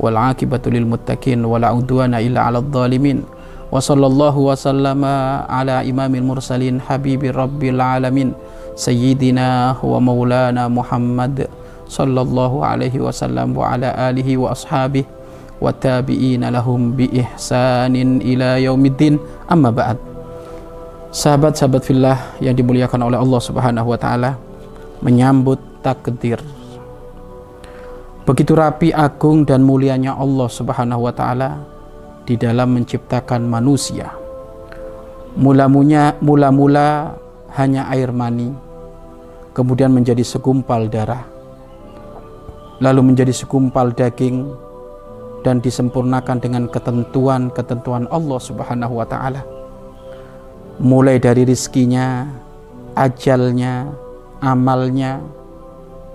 Wal akibatu lil muttaqin wala udwana illa 'alal zalimin. Wa sallallahu wa sallama ala imamil mursalin habibi rabbil alamin sayyidina wa maulana Muhammad sallallahu alaihi wasallam wa ala alihi wa ashabihi wa tabi'ina lahum bi ihsanin ila yaumiddin amma ba'd sahabat-sahabat fillah yang dimuliakan oleh Allah Subhanahu wa taala menyambut takdir begitu rapi agung dan mulianya Allah Subhanahu wa taala di dalam menciptakan manusia mula-mula mula-mula hanya air mani kemudian menjadi segumpal darah lalu menjadi segumpal daging dan disempurnakan dengan ketentuan-ketentuan Allah Subhanahu wa taala. Mulai dari rizkinya, ajalnya, amalnya,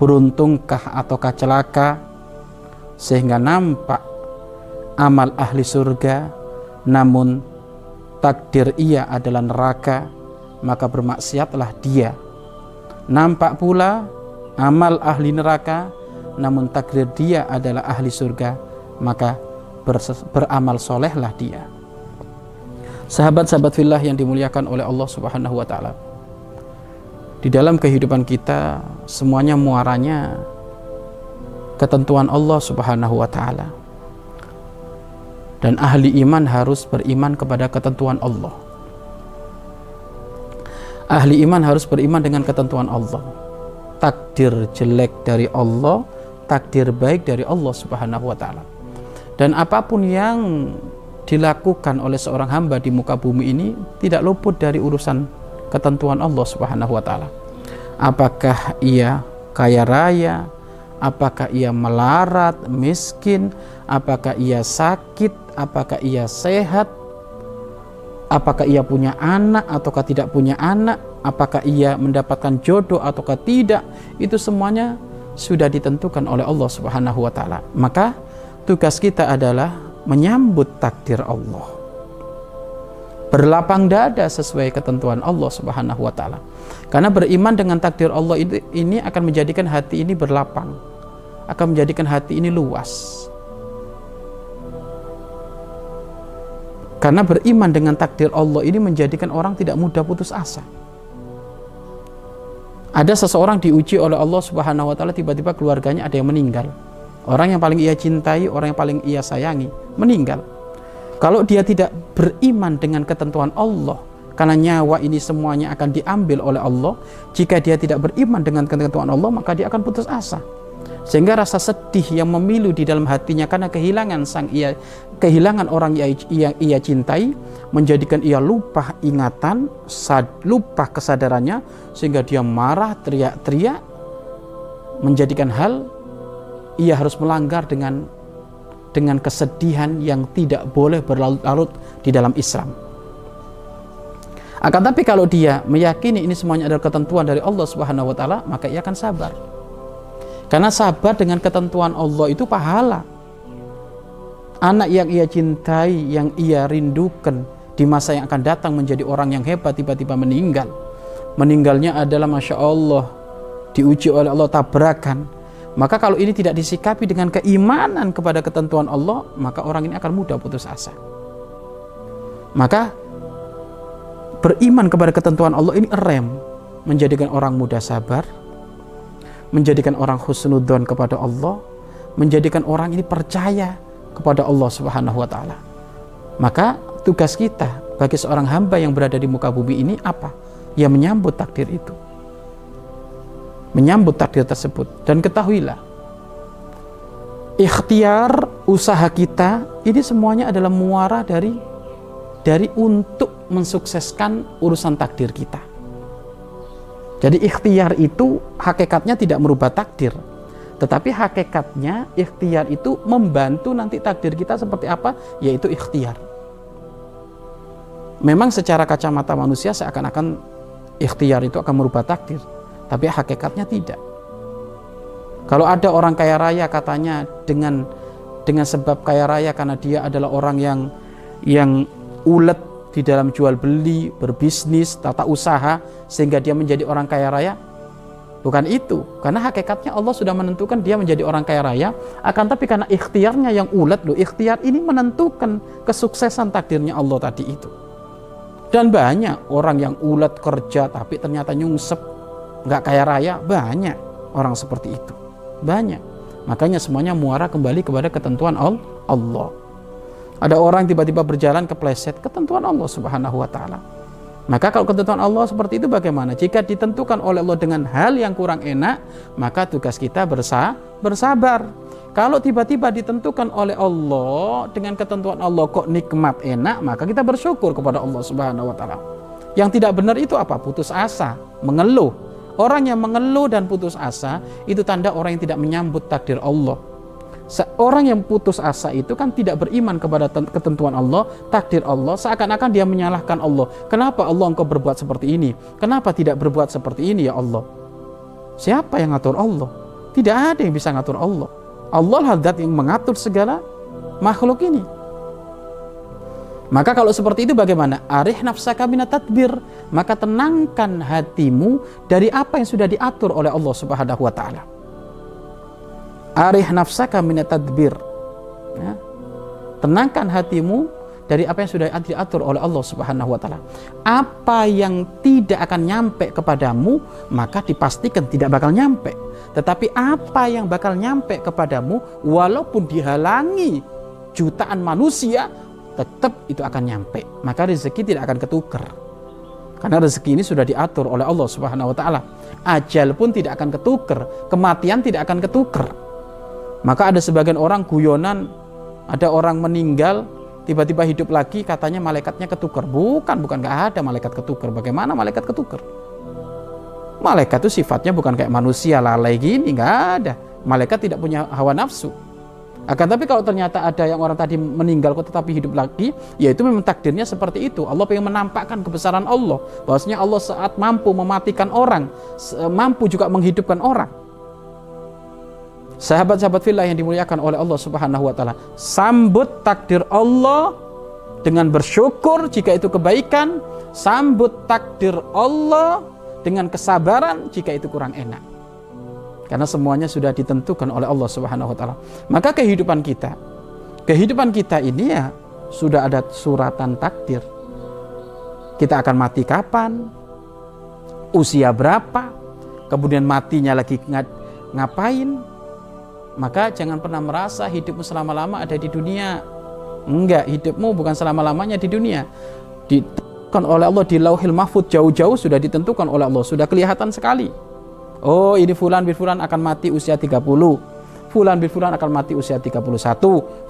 beruntungkah ataukah celaka sehingga nampak amal ahli surga namun takdir ia adalah neraka maka bermaksiatlah dia nampak pula amal ahli neraka namun takdir dia adalah ahli surga, maka beramal solehlah dia. Sahabat-sahabat fillah yang dimuliakan oleh Allah Subhanahu wa taala. Di dalam kehidupan kita semuanya muaranya ketentuan Allah Subhanahu wa taala. Dan ahli iman harus beriman kepada ketentuan Allah. Ahli iman harus beriman dengan ketentuan Allah. Takdir jelek dari Allah takdir baik dari Allah Subhanahu wa taala. Dan apa pun yang dilakukan oleh seorang hamba di muka bumi ini tidak luput dari urusan ketentuan Allah Subhanahu wa taala. Apakah ia kaya raya, apakah ia melarat, miskin, apakah ia sakit, apakah ia sehat, apakah ia punya anak ataukah tidak punya anak, apakah ia mendapatkan jodoh ataukah tidak, itu semuanya sudah ditentukan oleh Allah Subhanahu wa taala. Maka tugas kita adalah menyambut takdir Allah. Berlapang dada sesuai ketentuan Allah Subhanahu wa taala. Karena beriman dengan takdir Allah ini akan menjadikan hati ini berlapang. Akan menjadikan hati ini luas. Karena beriman dengan takdir Allah ini menjadikan orang tidak mudah putus asa ada seseorang diuji oleh Allah Subhanahu wa taala tiba-tiba keluarganya ada yang meninggal. Orang yang paling ia cintai, orang yang paling ia sayangi meninggal. Kalau dia tidak beriman dengan ketentuan Allah, karena nyawa ini semuanya akan diambil oleh Allah, jika dia tidak beriman dengan ketentuan Allah, maka dia akan putus asa. Sehingga rasa sedih yang memilu di dalam hatinya karena kehilangan sang ia kehilangan orang yang ia, cintai menjadikan ia lupa ingatan sad, lupa kesadarannya sehingga dia marah teriak-teriak menjadikan hal ia harus melanggar dengan dengan kesedihan yang tidak boleh berlarut-larut di dalam Islam. Akan tapi kalau dia meyakini ini semuanya adalah ketentuan dari Allah Subhanahu wa taala, maka ia akan sabar. Karena sabar dengan ketentuan Allah itu pahala. Anak yang ia cintai, yang ia rindukan di masa yang akan datang menjadi orang yang hebat tiba-tiba meninggal. Meninggalnya adalah Masya Allah, diuji oleh Allah tabrakan. Maka kalau ini tidak disikapi dengan keimanan kepada ketentuan Allah, maka orang ini akan mudah putus asa. Maka beriman kepada ketentuan Allah ini rem menjadikan orang mudah sabar, menjadikan orang husnudon kepada Allah, menjadikan orang ini percaya kepada Allah Subhanahu wa taala. Maka tugas kita bagi seorang hamba yang berada di muka bumi ini apa? Ya menyambut takdir itu. Menyambut takdir tersebut dan ketahuilah ikhtiar usaha kita ini semuanya adalah muara dari dari untuk mensukseskan urusan takdir kita. Jadi ikhtiar itu hakikatnya tidak merubah takdir. Tetapi hakikatnya ikhtiar itu membantu nanti takdir kita seperti apa? Yaitu ikhtiar. memang secara kacamata manusia seakan-akan ikhtiar itu akan merubah takdir, tapi hakikatnya tidak. Kalau ada orang kaya raya katanya dengan dengan sebab kaya raya karena dia adalah orang yang yang ulet di dalam jual beli, berbisnis, tata usaha sehingga dia menjadi orang kaya raya, Bukan itu, karena hakikatnya Allah sudah menentukan dia menjadi orang kaya raya, akan tapi karena ikhtiarnya yang ulet loh, ikhtiar ini menentukan kesuksesan takdirnya Allah tadi itu. Dan banyak orang yang ulet kerja tapi ternyata nyungsep, nggak kaya raya, banyak orang seperti itu. Banyak. Makanya semuanya muara kembali kepada ketentuan Allah. Ada orang tiba-tiba berjalan kepleset ketentuan Allah Subhanahu wa taala. Maka kalau ketentuan Allah seperti itu bagaimana? Jika ditentukan oleh Allah dengan hal yang kurang enak, maka tugas kita bersa bersabar. Kalau tiba-tiba ditentukan oleh Allah dengan ketentuan Allah kok nikmat enak, maka kita bersyukur kepada Allah Subhanahu wa taala. Yang tidak benar itu apa? Putus asa, mengeluh. Orang yang mengeluh dan putus asa itu tanda orang yang tidak menyambut takdir Allah. Seorang yang putus asa itu kan tidak beriman kepada ketentuan Allah, takdir Allah, seakan-akan dia menyalahkan Allah. Kenapa Allah engkau berbuat seperti ini? Kenapa tidak berbuat seperti ini ya Allah? Siapa yang ngatur Allah? Tidak ada yang bisa ngatur Allah. Allah hadat yang mengatur segala makhluk ini. Maka kalau seperti itu bagaimana? Arih nafsaka tadbir. Maka tenangkan hatimu dari apa yang sudah diatur oleh Allah Subhanahu wa taala. Arih minat tadbir. Ya. Tenangkan hatimu dari apa yang sudah diatur oleh Allah Subhanahu wa taala. Apa yang tidak akan nyampe kepadamu, maka dipastikan tidak bakal nyampe. Tetapi apa yang bakal nyampe kepadamu walaupun dihalangi jutaan manusia, tetap itu akan nyampe. Maka rezeki tidak akan ketukar. Karena rezeki ini sudah diatur oleh Allah Subhanahu wa taala. Ajal pun tidak akan ketukar, kematian tidak akan ketukar. Maka ada sebagian orang guyonan, ada orang meninggal, tiba-tiba hidup lagi, katanya malaikatnya ketukar. Bukan, bukan nggak ada malaikat ketukar. Bagaimana malaikat ketukar? Malaikat itu sifatnya bukan kayak manusia lalai gini, nggak ada. Malaikat tidak punya hawa nafsu. Akan tapi kalau ternyata ada yang orang tadi meninggal kok tetapi hidup lagi, ya itu memang takdirnya seperti itu. Allah ingin menampakkan kebesaran Allah. Bahwasanya Allah saat mampu mematikan orang, mampu juga menghidupkan orang. Sahabat-sahabat fillah yang dimuliakan oleh Allah Subhanahu wa taala, sambut takdir Allah dengan bersyukur jika itu kebaikan, sambut takdir Allah dengan kesabaran jika itu kurang enak. Karena semuanya sudah ditentukan oleh Allah Subhanahu wa taala. Maka kehidupan kita, kehidupan kita ini ya sudah ada suratan takdir. Kita akan mati kapan? Usia berapa? Kemudian matinya lagi ngapain? Maka jangan pernah merasa hidupmu selama-lama ada di dunia. Enggak, hidupmu bukan selama-lamanya di dunia. Ditentukan oleh Allah di lauhil mahfud jauh-jauh sudah ditentukan oleh Allah, sudah kelihatan sekali. Oh, ini fulan bin fulan akan mati usia 30. Fulan bin fulan akan mati usia 31.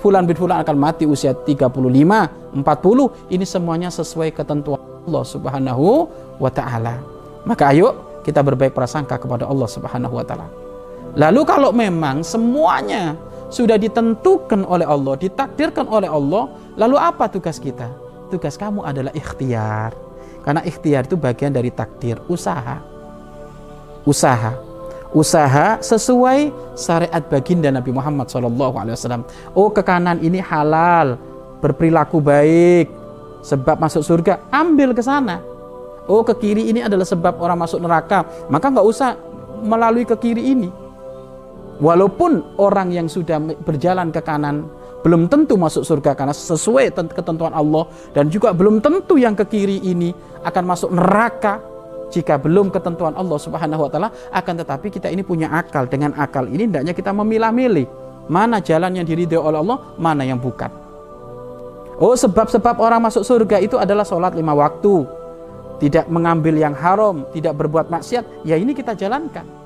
Fulan bin fulan akan mati usia 35, 40. Ini semuanya sesuai ketentuan Allah Subhanahu wa taala. Maka ayo kita berbaik prasangka kepada Allah Subhanahu wa taala. Lalu kalau memang semuanya sudah ditentukan oleh Allah, ditakdirkan oleh Allah, lalu apa tugas kita? Tugas kamu adalah ikhtiar. Karena ikhtiar itu bagian dari takdir, usaha. Usaha. Usaha sesuai syariat baginda Nabi Muhammad SAW. Oh ke kanan ini halal, berperilaku baik, sebab masuk surga, ambil ke sana. Oh ke kiri ini adalah sebab orang masuk neraka, maka nggak usah melalui ke kiri ini Walaupun orang yang sudah berjalan ke kanan belum tentu masuk surga karena sesuai ketentuan Allah dan juga belum tentu yang ke kiri ini akan masuk neraka jika belum ketentuan Allah Subhanahu wa taala akan tetapi kita ini punya akal dengan akal ini hendaknya kita memilah-milih mana jalan yang diridhoi oleh Allah mana yang bukan oh sebab-sebab orang masuk surga itu adalah sholat lima waktu tidak mengambil yang haram tidak berbuat maksiat ya ini kita jalankan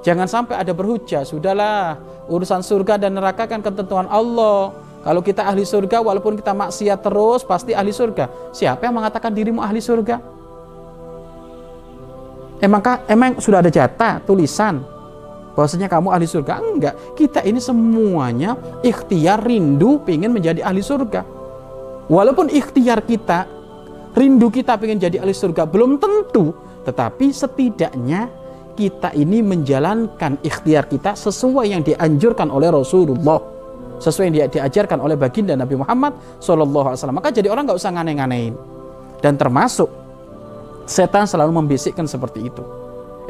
Jangan sampai ada berhujah, sudahlah urusan surga dan neraka kan ketentuan Allah. Kalau kita ahli surga walaupun kita maksiat terus pasti ahli surga. Siapa yang mengatakan dirimu ahli surga? Emangkah emang sudah ada jatah tulisan bahwasanya kamu ahli surga? Enggak. Kita ini semuanya ikhtiar rindu ingin menjadi ahli surga. Walaupun ikhtiar kita, rindu kita ingin jadi ahli surga belum tentu, tetapi setidaknya kita ini menjalankan ikhtiar kita sesuai yang dianjurkan oleh Rasulullah sesuai yang diajarkan oleh baginda Nabi Muhammad SAW maka jadi orang nggak usah ngane-nganein dan termasuk setan selalu membisikkan seperti itu.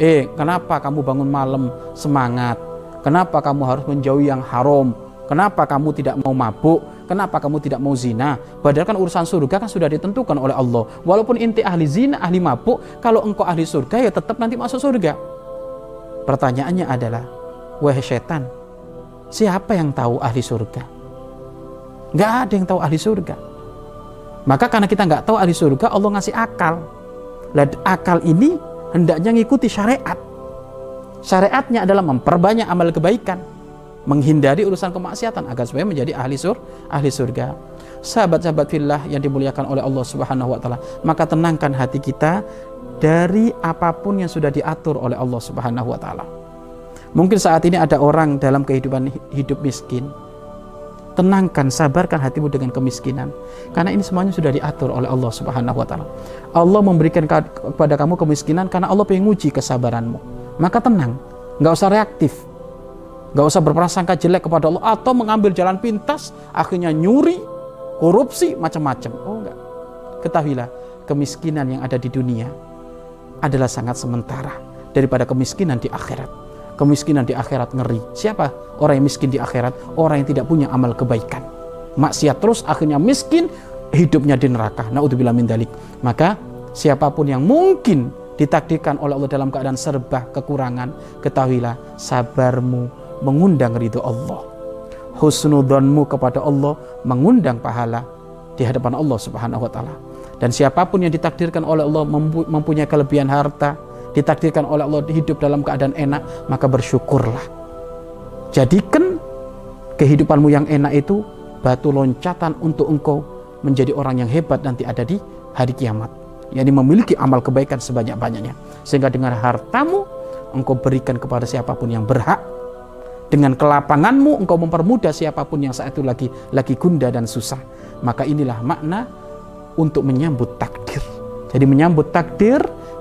Eh kenapa kamu bangun malam semangat? Kenapa kamu harus menjauhi yang haram? Kenapa kamu tidak mau mabuk? Kenapa kamu tidak mau zina? Padahal kan urusan surga kan sudah ditentukan oleh Allah. Walaupun inti ahli zina ahli mabuk kalau engkau ahli surga ya tetap nanti masuk surga. Pertanyaannya adalah wahai setan siapa yang tahu ahli surga? Nggak ada yang tahu ahli surga. Maka karena kita nggak tahu ahli surga Allah ngasih akal dan akal ini hendaknya mengikuti syariat syariatnya adalah memperbanyak amal kebaikan menghindari urusan kemaksiatan agar supaya menjadi ahli sur ahli surga. Sahabat-sahabat fillah yang dimuliakan oleh Allah Subhanahu wa taala, maka tenangkan hati kita dari apa pun yang sudah diatur oleh Allah Subhanahu wa taala. Mungkin saat ini ada orang dalam kehidupan hidup miskin. Tenangkan, sabarkan hatimu dengan kemiskinan. Karena ini semuanya sudah diatur oleh Allah Subhanahu wa taala. Allah memberikan kepada kamu kemiskinan karena Allah pengen uji kesabaranmu. Maka tenang, nggak usah reaktif Gak usah berprasangka jelek kepada Allah atau mengambil jalan pintas, akhirnya nyuri, korupsi, macam-macam. Oh enggak. Ketahuilah, kemiskinan yang ada di dunia adalah sangat sementara daripada kemiskinan di akhirat. Kemiskinan di akhirat ngeri. Siapa orang yang miskin di akhirat? Orang yang tidak punya amal kebaikan. Maksiat terus akhirnya miskin, hidupnya di neraka. Naudzubillah min dalik. Maka siapa pun yang mungkin ditakdirkan oleh Allah dalam keadaan serba kekurangan, ketahuilah sabarmu mengundang ridho Allah. Husnudonmu kepada Allah mengundang pahala di hadapan Allah Subhanahu wa taala. Dan siapa pun yang ditakdirkan oleh Allah mempunyai kelebihan harta, ditakdirkan oleh Allah hidup dalam keadaan enak, maka bersyukurlah. Jadikan kehidupanmu yang enak itu batu loncatan untuk engkau menjadi orang yang hebat nanti ada di hari kiamat. Yani memiliki amal kebaikan sebanyak-banyaknya. Sehingga dengan hartamu engkau berikan kepada siapa pun yang berhak dengan kelapanganmu engkau mempermudah siapa pun yang saat itu lagi lagi gunda dan susah. Maka inilah makna untuk menyambut takdir. Jadi menyambut takdir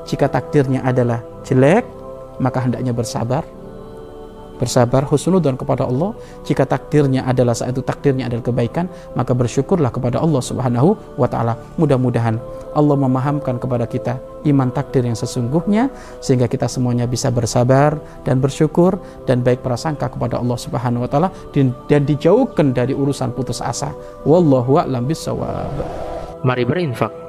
jika takdirnya adalah jelek, maka hendaknya bersabar. Bersabar husnudon kepada Allah. Jika takdirnya adalah saat itu takdirnya adalah kebaikan, maka bersyukurlah kepada Allah Subhanahu wa taala. Mudah-mudahan Allah memahamkan kepada kita iman takdir yang sesungguhnya sehingga kita semuanya bisa bersabar dan bersyukur dan baik prasangka kepada Allah Subhanahu wa taala dan dijauhkan dari urusan putus asa. Wallahu a'lam. Mari berinfak